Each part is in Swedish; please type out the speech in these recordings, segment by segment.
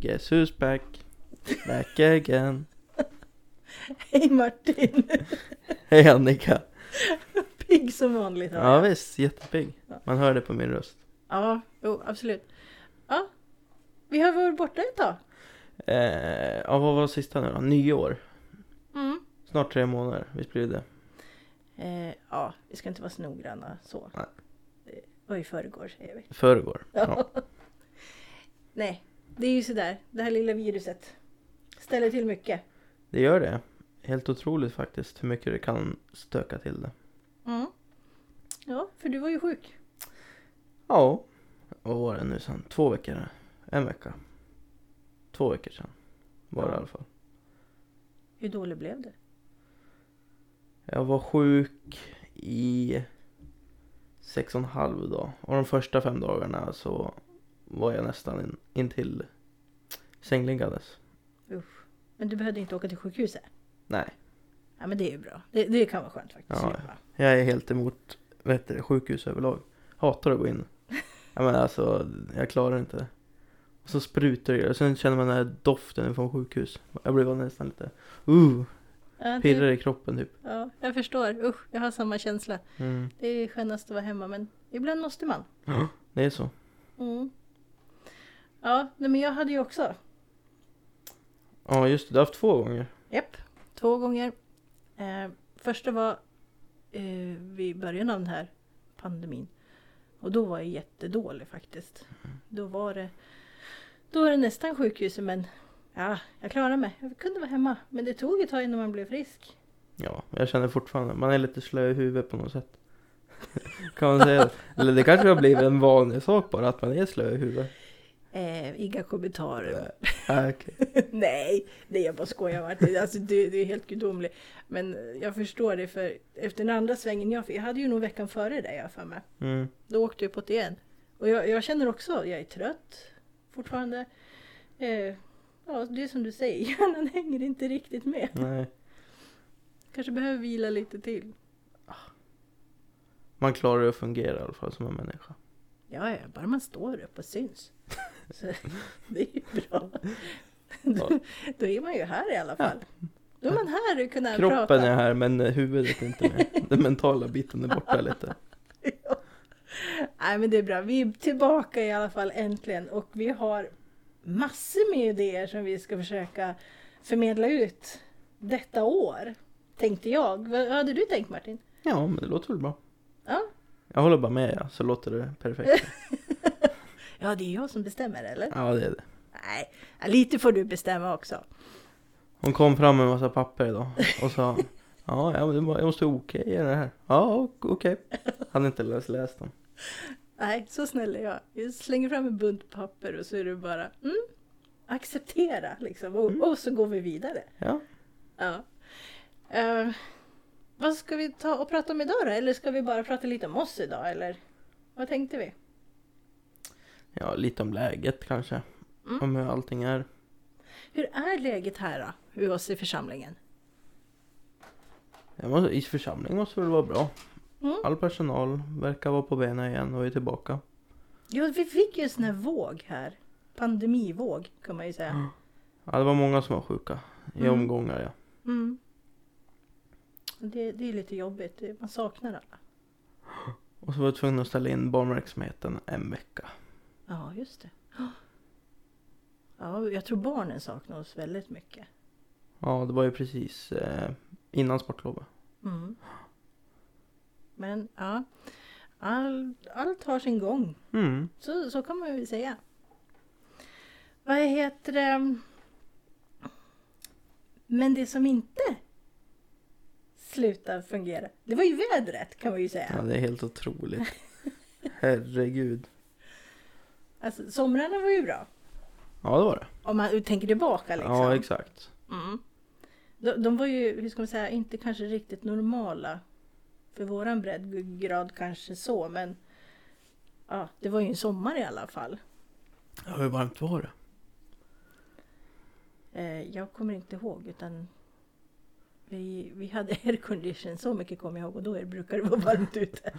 Guess who's back? Back again. Hej Martin! Hej Annika. Pigg som vanligt hör Ja jag. visst, jättepigg. Man hör det på min röst. Ja, jo, absolut. Ja, vi har varit borta ett tag. Eh, ja, vad var sista nu då? Nyår. Mm. Snart tre månader, visst blir det det? Eh, ja, vi ska inte vara så noggranna så. Nej. Det var i förrgår säger vi. Förrgår. Ja. Nej, det är ju sådär. Det här lilla viruset ställer till mycket. Det gör det. Helt otroligt faktiskt hur mycket det kan stöka till det. Mm. Ja, för du var ju sjuk. Ja. Vad var det nu sen? Två veckor? En vecka? Två veckor sedan. Var det i alla fall. Hur dålig blev du? Jag var sjuk i sex och en halv dag. Och de första fem dagarna så var jag nästan in, in till sängliggandes. Men du behövde inte åka till sjukhuset? Nej, Ja, men det är ju bra. Det, det kan vara skönt faktiskt. Ja. jag är helt emot vet du, sjukhus överlag. Hatar att gå in. Jag menar alltså, jag klarar inte det. Och så sprutar det och sen känner man den här doften från sjukhus. Jag blir nästan lite, uh, Ja, pirrar i kroppen typ. ja, jag förstår. Usch, jag har samma känsla. Mm. Det är skönast att vara hemma men ibland måste man. Det är så. Mm. Ja, nej, men jag hade ju också. Ja just det, du har haft två gånger. Japp, två gånger. Eh, första var eh, vid början av den här pandemin. Och då var jag jättedålig faktiskt. Då var det, då var det nästan sjukhuset men ja, jag klarade mig. Jag kunde vara hemma. Men det tog ett tag innan man blev frisk. Ja, jag känner fortfarande, man är lite slö i huvudet på något sätt. kan man säga. Eller det kanske har blivit en vanlig sak bara, att man är slö i huvudet. Eh, inga kommentarer. Ah, okej. Nej, nej jag bara skojar Martin. Alltså du, du är helt gudomlig. Men jag förstår det för efter den andra svängen jag fick, jag hade ju nog veckan före dig jag för mig. Mm. Då åkte jag på det igen. Och jag, jag känner också, jag är trött fortfarande. Eh, ja, det är som du säger, hjärnan hänger inte riktigt med. Nej. Kanske behöver vila lite till. Man klarar att fungera i alla fall som en människa. Ja, ja, bara man står upp och syns. Så, det är ju bra. Då, Ja. då är man ju här i alla fall. Då är man här och kunna Kroppen prata. är här men huvudet är inte med. Den mentala biten är borta lite. Ja. Nej men det är bra. Vi är tillbaka i alla fall äntligen och vi har massor med idéer som vi ska försöka förmedla ut detta år. Tänkte jag. Vad hade du tänkt Martin? Ja men det låter väl bra. Ja, Jag håller bara med ja, så låter det perfekt. Ja det är jag som bestämmer eller? Ja det är det. Nej, lite får du bestämma också. Hon kom fram med en massa papper idag och sa Ja, jag måste okej okay, det här. Ja, okej. Hade inte läst, läst dem. Nej, så snäll är jag. Jag slänger fram en bunt papper och så är det bara mm, acceptera liksom. Och, Mm. och så går vi vidare. Ja. Ja. Eh, vad ska vi ta och prata om idag då? Eller ska vi bara prata lite om oss idag? Eller vad tänkte vi? Ja, lite om läget kanske. Mm. Om hur allting är. Hur är läget här då? Hos oss i församlingen? Måste, I församlingen måste det väl vara bra. Mm. All personal verkar vara på benen igen och är tillbaka. Ja, vi fick ju en sån här våg här. Pandemivåg kan man ju säga. Ja, det var många som var sjuka i Mm. omgångar ja. Mm. Det, det är lite jobbigt. Man saknar alla. Och så var jag tvungen att ställa in barnverksamheten en vecka. Ja, just det. Ja, jag tror barnen saknar oss väldigt mycket. Ja, det var ju precis eh, innan sportlovet. Mm. Men ja, all, allt har sin gång. Mm. Så, så kan man ju säga. Vad heter det? Men det som inte slutar fungera, det var ju vädret kan man ju Ja, säga. det är helt otroligt. Herregud. Alltså somrarna var ju bra. Ja, det var det. Om man tänker tillbaka liksom. Ja, exakt. Mm. De, de var ju, hur ska man säga, inte kanske riktigt normala. För våran breddgrad kanske så, men ja, det var ju en sommar i alla fall. Ja, hur varmt var det? Eh, jag kommer inte ihåg utan vi, vi hade aircondition, så mycket kommer jag ihåg och då brukar det vara varmt ute.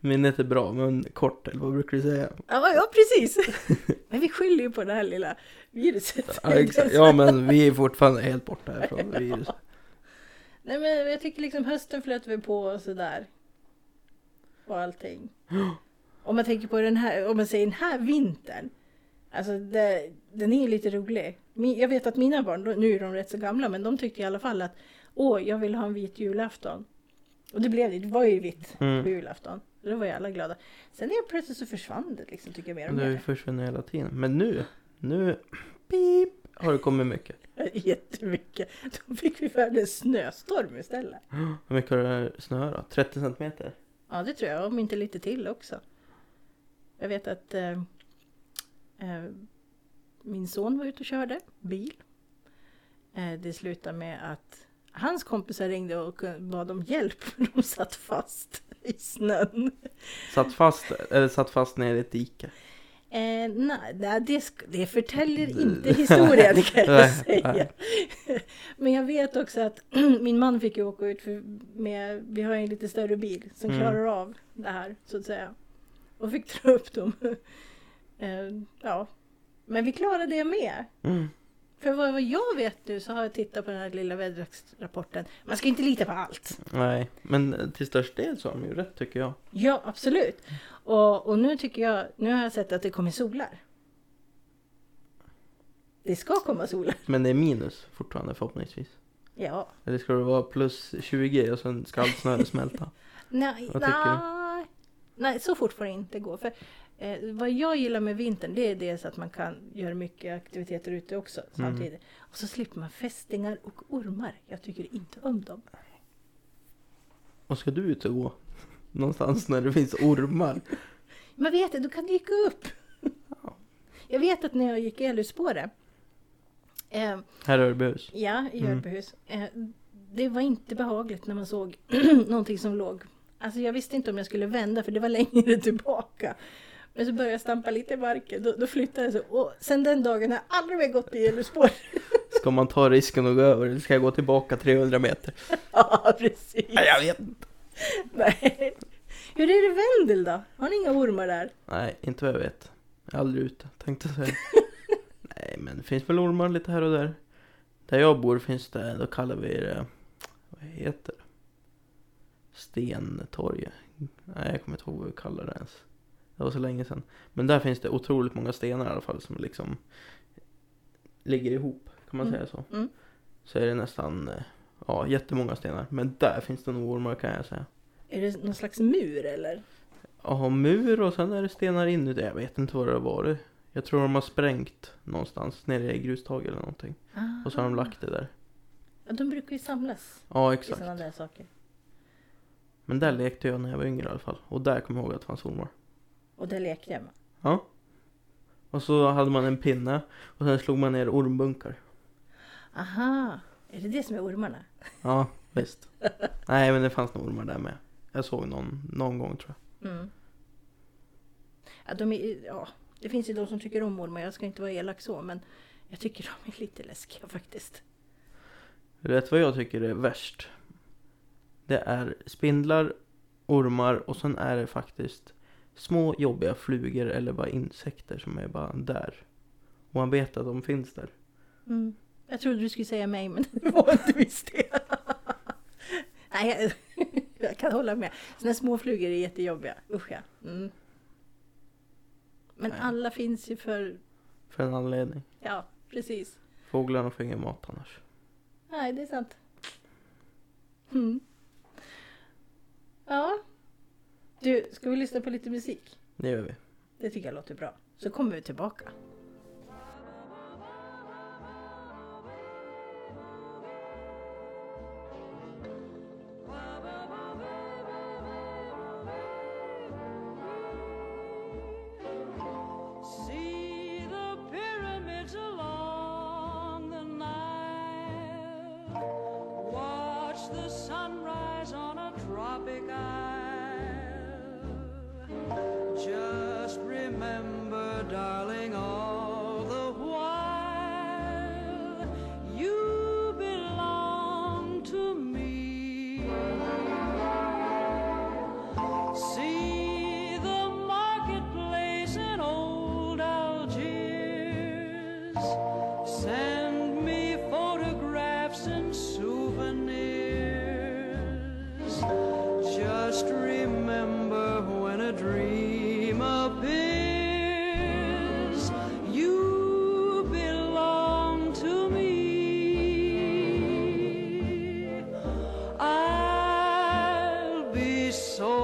Minnet är bra, men kort, eller vad brukar du säga? Ja, ja precis. Men vi skyller ju på det här lilla viruset. Ja, exakt. ja men vi är fortfarande helt borta härifrån virus. Nej men jag tycker liksom hösten flöt vi på och sådär. Och allting. Om man tänker på den här, om man säger den här vintern. Alltså det, den är ju lite rolig. Jag vet att mina barn, nu är de rätt så gamla, men de tyckte i alla fall att åh, jag vill ha en vit julafton. Och det blev det, det var ju vitt Mm. på julafton. Då var ju alla glada. Sen helt plötsligt så försvann det liksom, tycker jag mer och Det mer. försvunnit hela tiden. Men nu, nu, pip, har det kommit mycket. Jättemycket. Då fick vi världens snöstorm istället. Hur mycket har det snöat? 30 centimeter? Ja, det tror jag. Om inte lite till också. Jag vet att eh, eh, min son var ute och körde bil. Eh, det slutade med att hans kompisar ringde och bad om hjälp för de satt fast i snön. Satt fast, eller satt fast ner i ett dike. Eh, nej, det, det förtäljer inte historien kan jag säga. Men jag vet också att min man fick ju åka ut för med, vi har en lite större bil som Mm. klarar av det här så att säga. Och fick dra upp dem. eh, ja, men vi klarade det med. Mm. För vad, jag vet nu så har jag tittat på den här lilla väderrapporten. Man ska inte lita på allt. Nej, men till störst del så har de ju rätt tycker jag. Ja, absolut. Och, och nu tycker jag, nu har jag sett att det kommer solar. Det ska komma solar. Men det är minus fortfarande förhoppningsvis. Ja. Eller ska det vara plus 20 och sen ska allt snö smälta? Nej, nej, nej, så fort får det inte gå. För, eh, vad jag gillar med vintern det är dels att man kan göra mycket aktiviteter ute också Mm. samtidigt. Och så slipper man fästingar och ormar. Jag tycker inte om dem. Och ska du ut och gå? Någonstans när det finns ormar? Man vet det, då kan dyka upp. Jag vet att när jag gick i Älvspåret eh, Här i Örbyhus? Ja, i Mm. Örbyhus. Eh, det var inte behagligt när man såg någonting som låg. Alltså jag visste inte om jag skulle vända för det var längre tillbaka. Men så började jag stampa lite i marken. Då, då flyttade det så. Och sen den dagen har jag aldrig mer gått i Älvspår. Ska man ta risken och gå över eller ska jag gå tillbaka 300 meter? ja, precis. Nej, jag vet inte. Nej. Hur är det i Vendel då? Har ni inga ormar där? Nej, inte vad jag vet. Jag är aldrig ute, tänkte jag säga. Nej, men det finns väl ormar lite här och där. Där jag bor finns det, då kallar vi det, vad heter det? Stentorg. Nej, jag kommer inte ihåg vad vi kallar det ens. Det var så länge sedan. Men där finns det otroligt många stenar i alla fall som liksom ligger ihop, kan man Mm. säga så. Mm. Så är det nästan, eh, ja, jättemånga stenar. Men där finns det nog ormar kan jag säga. Är det någon slags mur eller? Ja, mur och sen är det stenar inuti. Jag vet inte vad det har varit. Jag tror de har sprängt någonstans nere i grustag eller någonting. Och så har de lagt det där. Ja, de brukar ju samlas Ja, i exakt. sådana där saker. Men där lekte jag när jag var yngre i alla fall. Och där kommer jag ihåg att det fanns ormar. Och där lekte jag med. Ja. Och så hade man en pinne och sen slog man ner ormbunkar. Aha, är det det som är ormarna? Ja, visst. Nej, men det fanns nog ormar där med. Jag såg någon, någon gång tror jag. Mm. Ja, de är, ja, det finns ju de som tycker om ormar. Jag ska inte vara elak så, men jag tycker de är lite läskiga faktiskt. Vet vad jag tycker är värst? Det är spindlar, ormar och sen är det faktiskt små jobbiga flugor eller bara insekter som är bara där. Och man vet att de finns där. Mm. Jag trodde du skulle säga mig, men det var inte visst det. Nej, jag, jag kan hålla med. Såna små flugor är jättejobbiga. Usch ja. Mm. Men Nej. alla finns ju för, För en anledning. ja precis. Fåglarna får ingen mat annars. Nej, det är sant. Mm. Ja. Du, ska vi lyssna på lite musik? Det gör vi. Det tycker jag låter bra. Så kommer vi tillbaka. pecar. So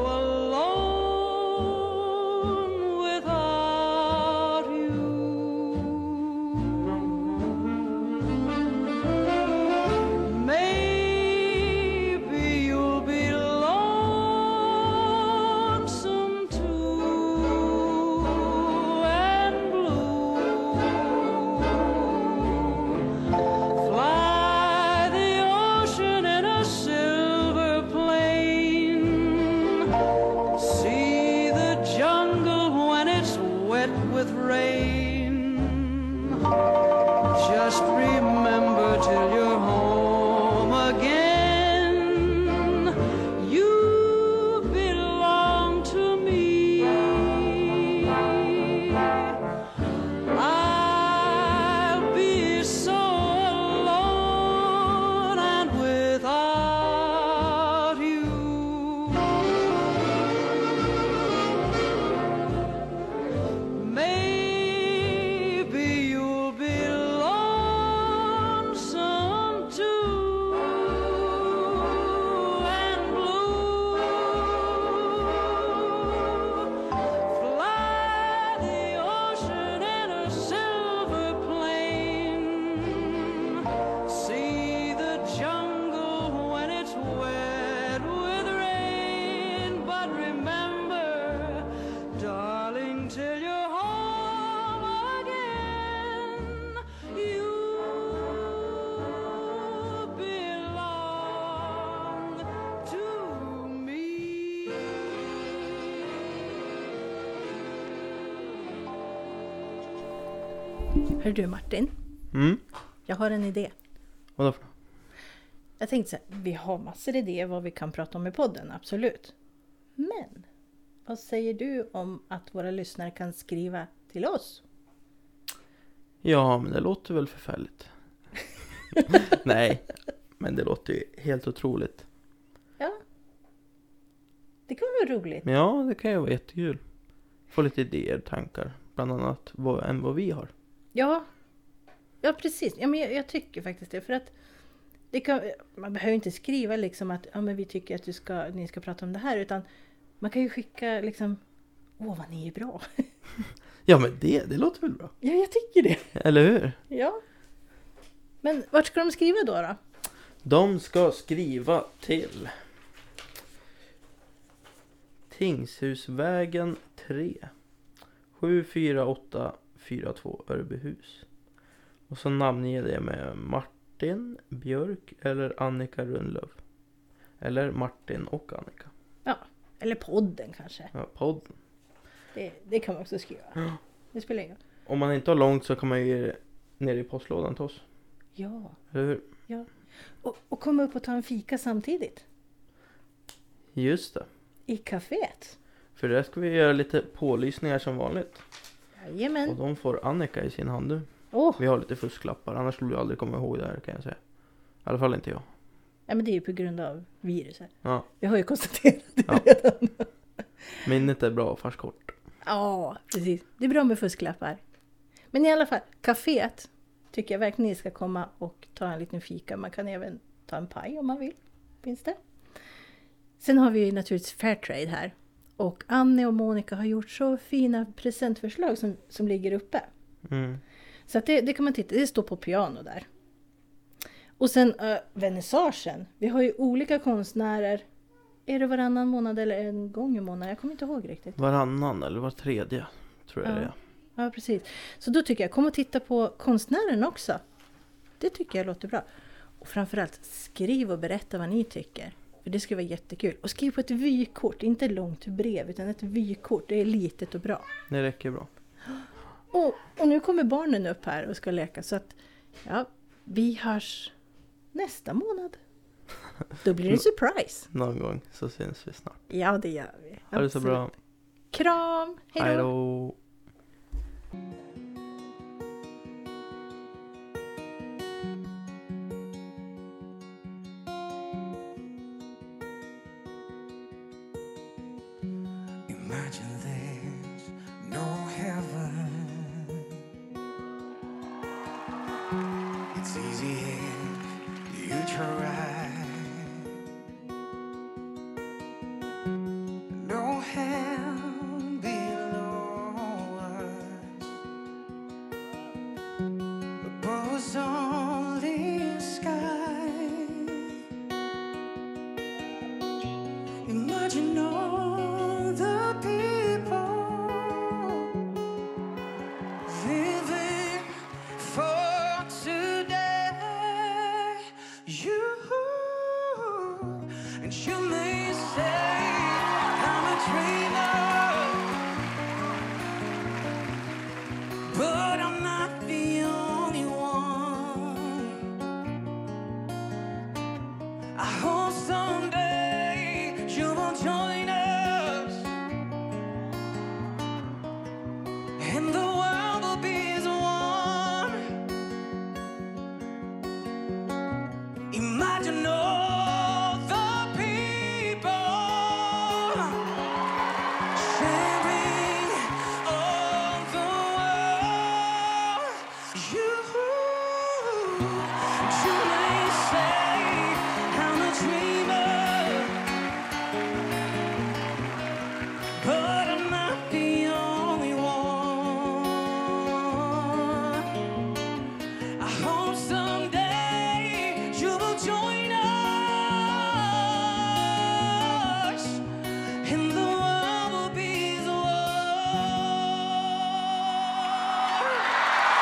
Hör du Martin, Mm, jag har en idé. vadå för Jag tänkte så här, vi har massor idéer vad vi kan prata om i podden, absolut. Men vad säger du om att våra lyssnare kan skriva till oss? Ja, men det låter väl förfärligt. Nej, men det låter ju helt otroligt. Ja. Det kan vara roligt. Ja, det kan ju vara jättekul. Få lite idéer, tankar. Bland annat vad, än vad vi har. Ja, ja precis. Ja, men jag, jag tycker faktiskt det. För att det kan, man behöver inte skriva liksom att ja, men vi tycker att du ska, ni ska prata om det här. Utan man kan ju skicka liksom Åh vad ni är bra. Ja, men det, det låter väl bra? ja, jag tycker det. Eller hur? Ja. Men vart ska de skriva då? då? De ska skriva till Tingshusvägen 3 74842 Örbyhus. Och så namnger det med Martin Björk eller Annika Rundlöv. Eller Martin och Annika. Eller podden kanske. Ja, podden. Det, det kan man också skriva. Ja. Det spelar ingen roll. Om man inte har långt så kan man ju ge det ner i postlådan till oss. Ja. Eller hur? Och, och komma upp och ta en fika samtidigt. Just det. I kaféet. För det ska vi göra lite pålysningar som vanligt. Och Jajamän. de får Annika i sin hand nu. Åh, Vi har lite fusklappar, annars skulle du aldrig komma ihåg det här kan jag säga. I alla fall inte jag. ja, men det är ju på grund av viruset. Ja, Vi har ju konstaterat det Ja. redan. minnet är bra fast kort. Ja, precis. Det är bra med fusklappar. Men i alla fall, kaféet tycker jag verkligen ni ska komma och ta en liten fika. Man kan även ta en paj om man vill. Finns det. Sen har vi ju naturligtvis Fairtrade här. Och Anne och Monica har gjort så fina presentförslag som, som ligger uppe. Mm. Så att det, det kan man titta, det står på piano där. Och sen uh, vernissagen. Vi har ju olika konstnärer. Är det varannan månad eller en gång i månaden? Jag kommer inte ihåg riktigt. Varannan eller var tredje tror jag Ja. det är. Ja, precis. Så då tycker jag, kom och titta på konstnären också. Det tycker jag låter bra. Och framförallt, skriv och berätta vad ni tycker. För det skulle vara jättekul. Och skriv på ett vykort, inte ett långt brev, utan ett vykort. Det är litet och bra. Det räcker bra. Och, och nu kommer barnen upp här och ska leka så att ja, vi hörs nästa månad. Då blir det en surprise. Någon gång så syns vi snart. Ja, det gör vi. Ha det så Absolut. bra. Kram! Hej då.